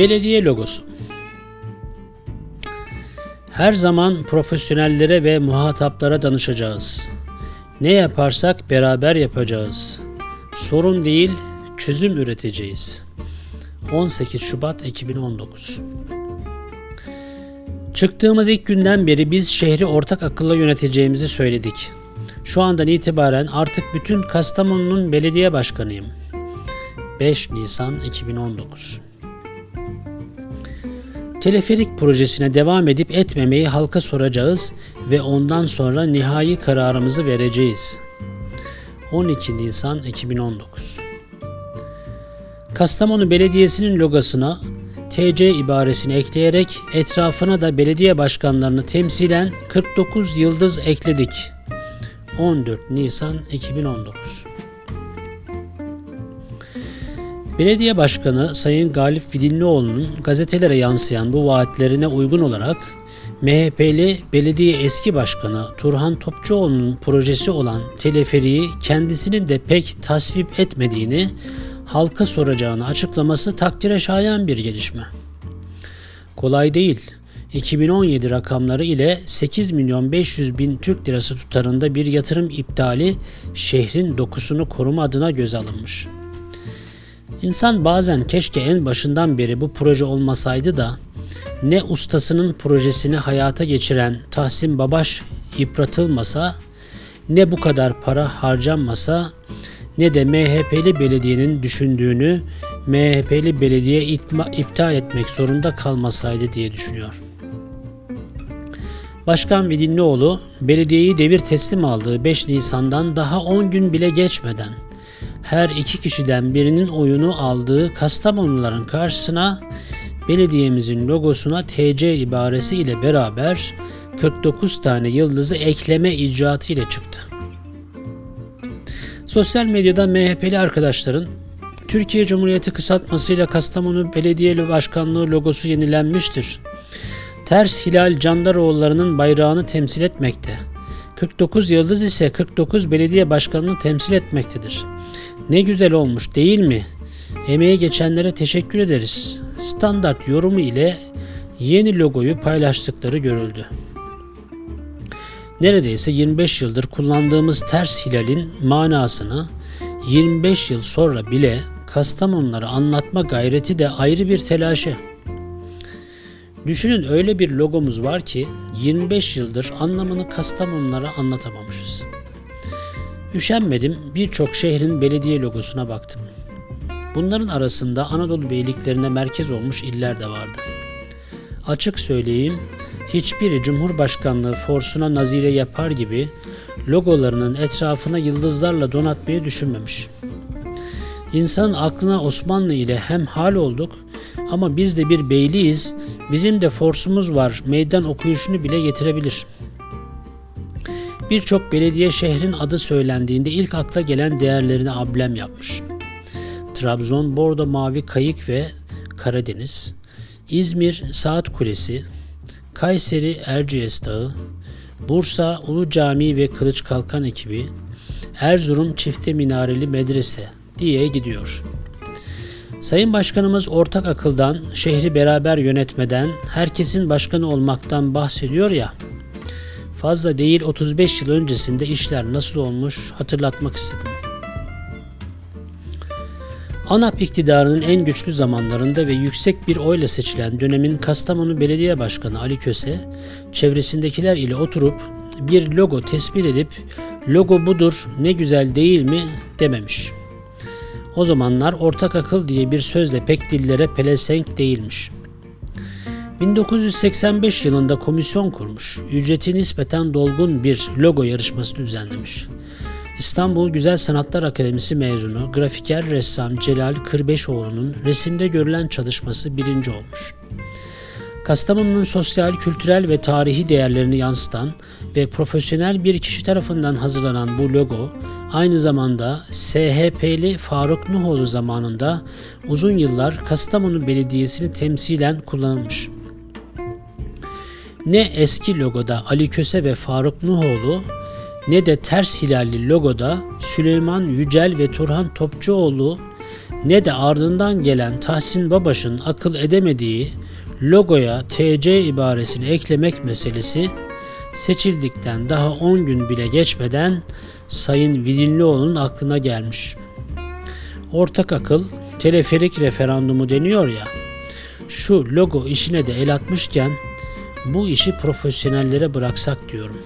Belediye logosu. Her zaman profesyonellere ve muhataplara danışacağız. Ne yaparsak beraber yapacağız. Sorun değil, çözüm üreteceğiz. 18 Şubat 2019 Çıktığımız ilk günden beri biz şehri ortak akılla yöneteceğimizi söyledik. Şu andan itibaren artık bütün Kastamonu'nun belediye başkanıyım. 5 Nisan 2019 Teleferik projesine devam edip etmemeyi halka soracağız ve ondan sonra nihai kararımızı vereceğiz. 12 Nisan 2019 Kastamonu Belediyesi'nin logosuna TC ibaresini ekleyerek etrafına da belediye başkanlarını temsilen 49 yıldız ekledik. 14 Nisan 2019 Belediye Başkanı Sayın Galip Vidinlioğlu'nun gazetelere yansıyan bu vaatlerine uygun olarak MHP'li Belediye Eski Başkanı Turhan Topçuoğlu'nun projesi olan teleferiği kendisinin de pek tasvip etmediğini, halka soracağını açıklaması takdire şayan bir gelişme. Kolay değil. 2017 rakamları ile 8 milyon 500 bin Türk lirası tutarında bir yatırım iptali şehrin dokusunu koruma adına göze alınmış. İnsan bazen keşke en başından beri bu proje olmasaydı da ne ustasının projesini hayata geçiren Tahsin Babaş yıpratılmasa, ne bu kadar para harcanmasa, ne de MHP'li belediyenin düşündüğünü MHP'li belediye iptal etmek zorunda kalmasaydı diye düşünüyor. Başkan Vidinlioğlu belediyeyi devir teslim aldığı 5 Nisan'dan daha 10 gün bile geçmeden her iki kişiden birinin oyunu aldığı Kastamonuların karşısına belediyemizin logosuna TC ibaresi ile beraber 49 tane yıldızı ekleme icraatı ile çıktı. Sosyal medyada MHP'li arkadaşların Türkiye Cumhuriyeti kısaltmasıyla Kastamonu Belediye Başkanlığı logosu yenilenmiştir. Ters Hilal Candaroğulları'nın bayrağını temsil etmekte. 49 yıldız ise 49 belediye başkanını temsil etmektedir. Ne güzel olmuş değil mi? Emeği geçenlere teşekkür ederiz. Standart yorumu ile yeni logoyu paylaştıkları görüldü. Neredeyse 25 yıldır kullandığımız ters hilalin manasını 25 yıl sonra bile Kastamonulara anlatma gayreti de ayrı bir telaşı. Düşünün öyle bir logomuz var ki 25 yıldır anlamını Kastamonulara anlatamamışız. Üşenmedim birçok şehrin belediye logosuna baktım. Bunların arasında Anadolu beyliklerine merkez olmuş iller de vardı. Açık söyleyeyim, hiçbiri Cumhurbaşkanlığı forsuna nazire yapar gibi logolarının etrafına yıldızlarla donatmayı düşünmemiş. İnsanın aklına Osmanlı ile hem hal olduk ama biz de bir beyliyiz, bizim de forsumuz var meydan okuyuşunu bile getirebilir.'' Birçok belediye şehrin adı söylendiğinde ilk akla gelen değerlerini ablem yapmış. Trabzon, Bordo Mavi Kayık ve Karadeniz, İzmir Saat Kulesi, Kayseri Erciyes Dağı, Bursa Ulu Cami ve Kılıç Kalkan ekibi, Erzurum Çifte Minareli Medrese diye gidiyor. Sayın Başkanımız ortak akıldan, şehri beraber yönetmeden, herkesin başkanı olmaktan bahsediyor ya, Fazla değil 35 yıl öncesinde işler nasıl olmuş hatırlatmak istedim. ANAP iktidarının en güçlü zamanlarında ve yüksek bir oyla seçilen dönemin Kastamonu Belediye Başkanı Ali Köse, çevresindekiler ile oturup bir logo tespit edip logo budur ne güzel değil mi dememiş. O zamanlar ortak akıl diye bir sözle pek dillere pelesenk değilmiş.'' 1985 yılında komisyon kurmuş, ücreti nispeten dolgun bir logo yarışması düzenlemiş. İstanbul Güzel Sanatlar Akademisi mezunu grafiker ressam Celal Kırbeşoğlu'nun resimde görülen çalışması birinci olmuş. Kastamonu'nun sosyal, kültürel ve tarihi değerlerini yansıtan ve profesyonel bir kişi tarafından hazırlanan bu logo, aynı zamanda SHP'li Faruk Nuhoğlu zamanında uzun yıllar Kastamonu Belediyesi'ni temsilen kullanılmış. Ne eski logoda Ali Köse ve Faruk Nuhoğlu ne de ters hilalli logoda Süleyman Yücel ve Turhan Topçuoğlu ne de ardından gelen Tahsin Babaş'ın akıl edemediği logoya TC ibaresini eklemek meselesi seçildikten daha 10 gün bile geçmeden Sayın Vidinlioğlu'nun aklına gelmiş. Ortak akıl teleferik referandumu deniyor ya. Şu logo işine de el atmışken bu işi profesyonellere bıraksak diyorum.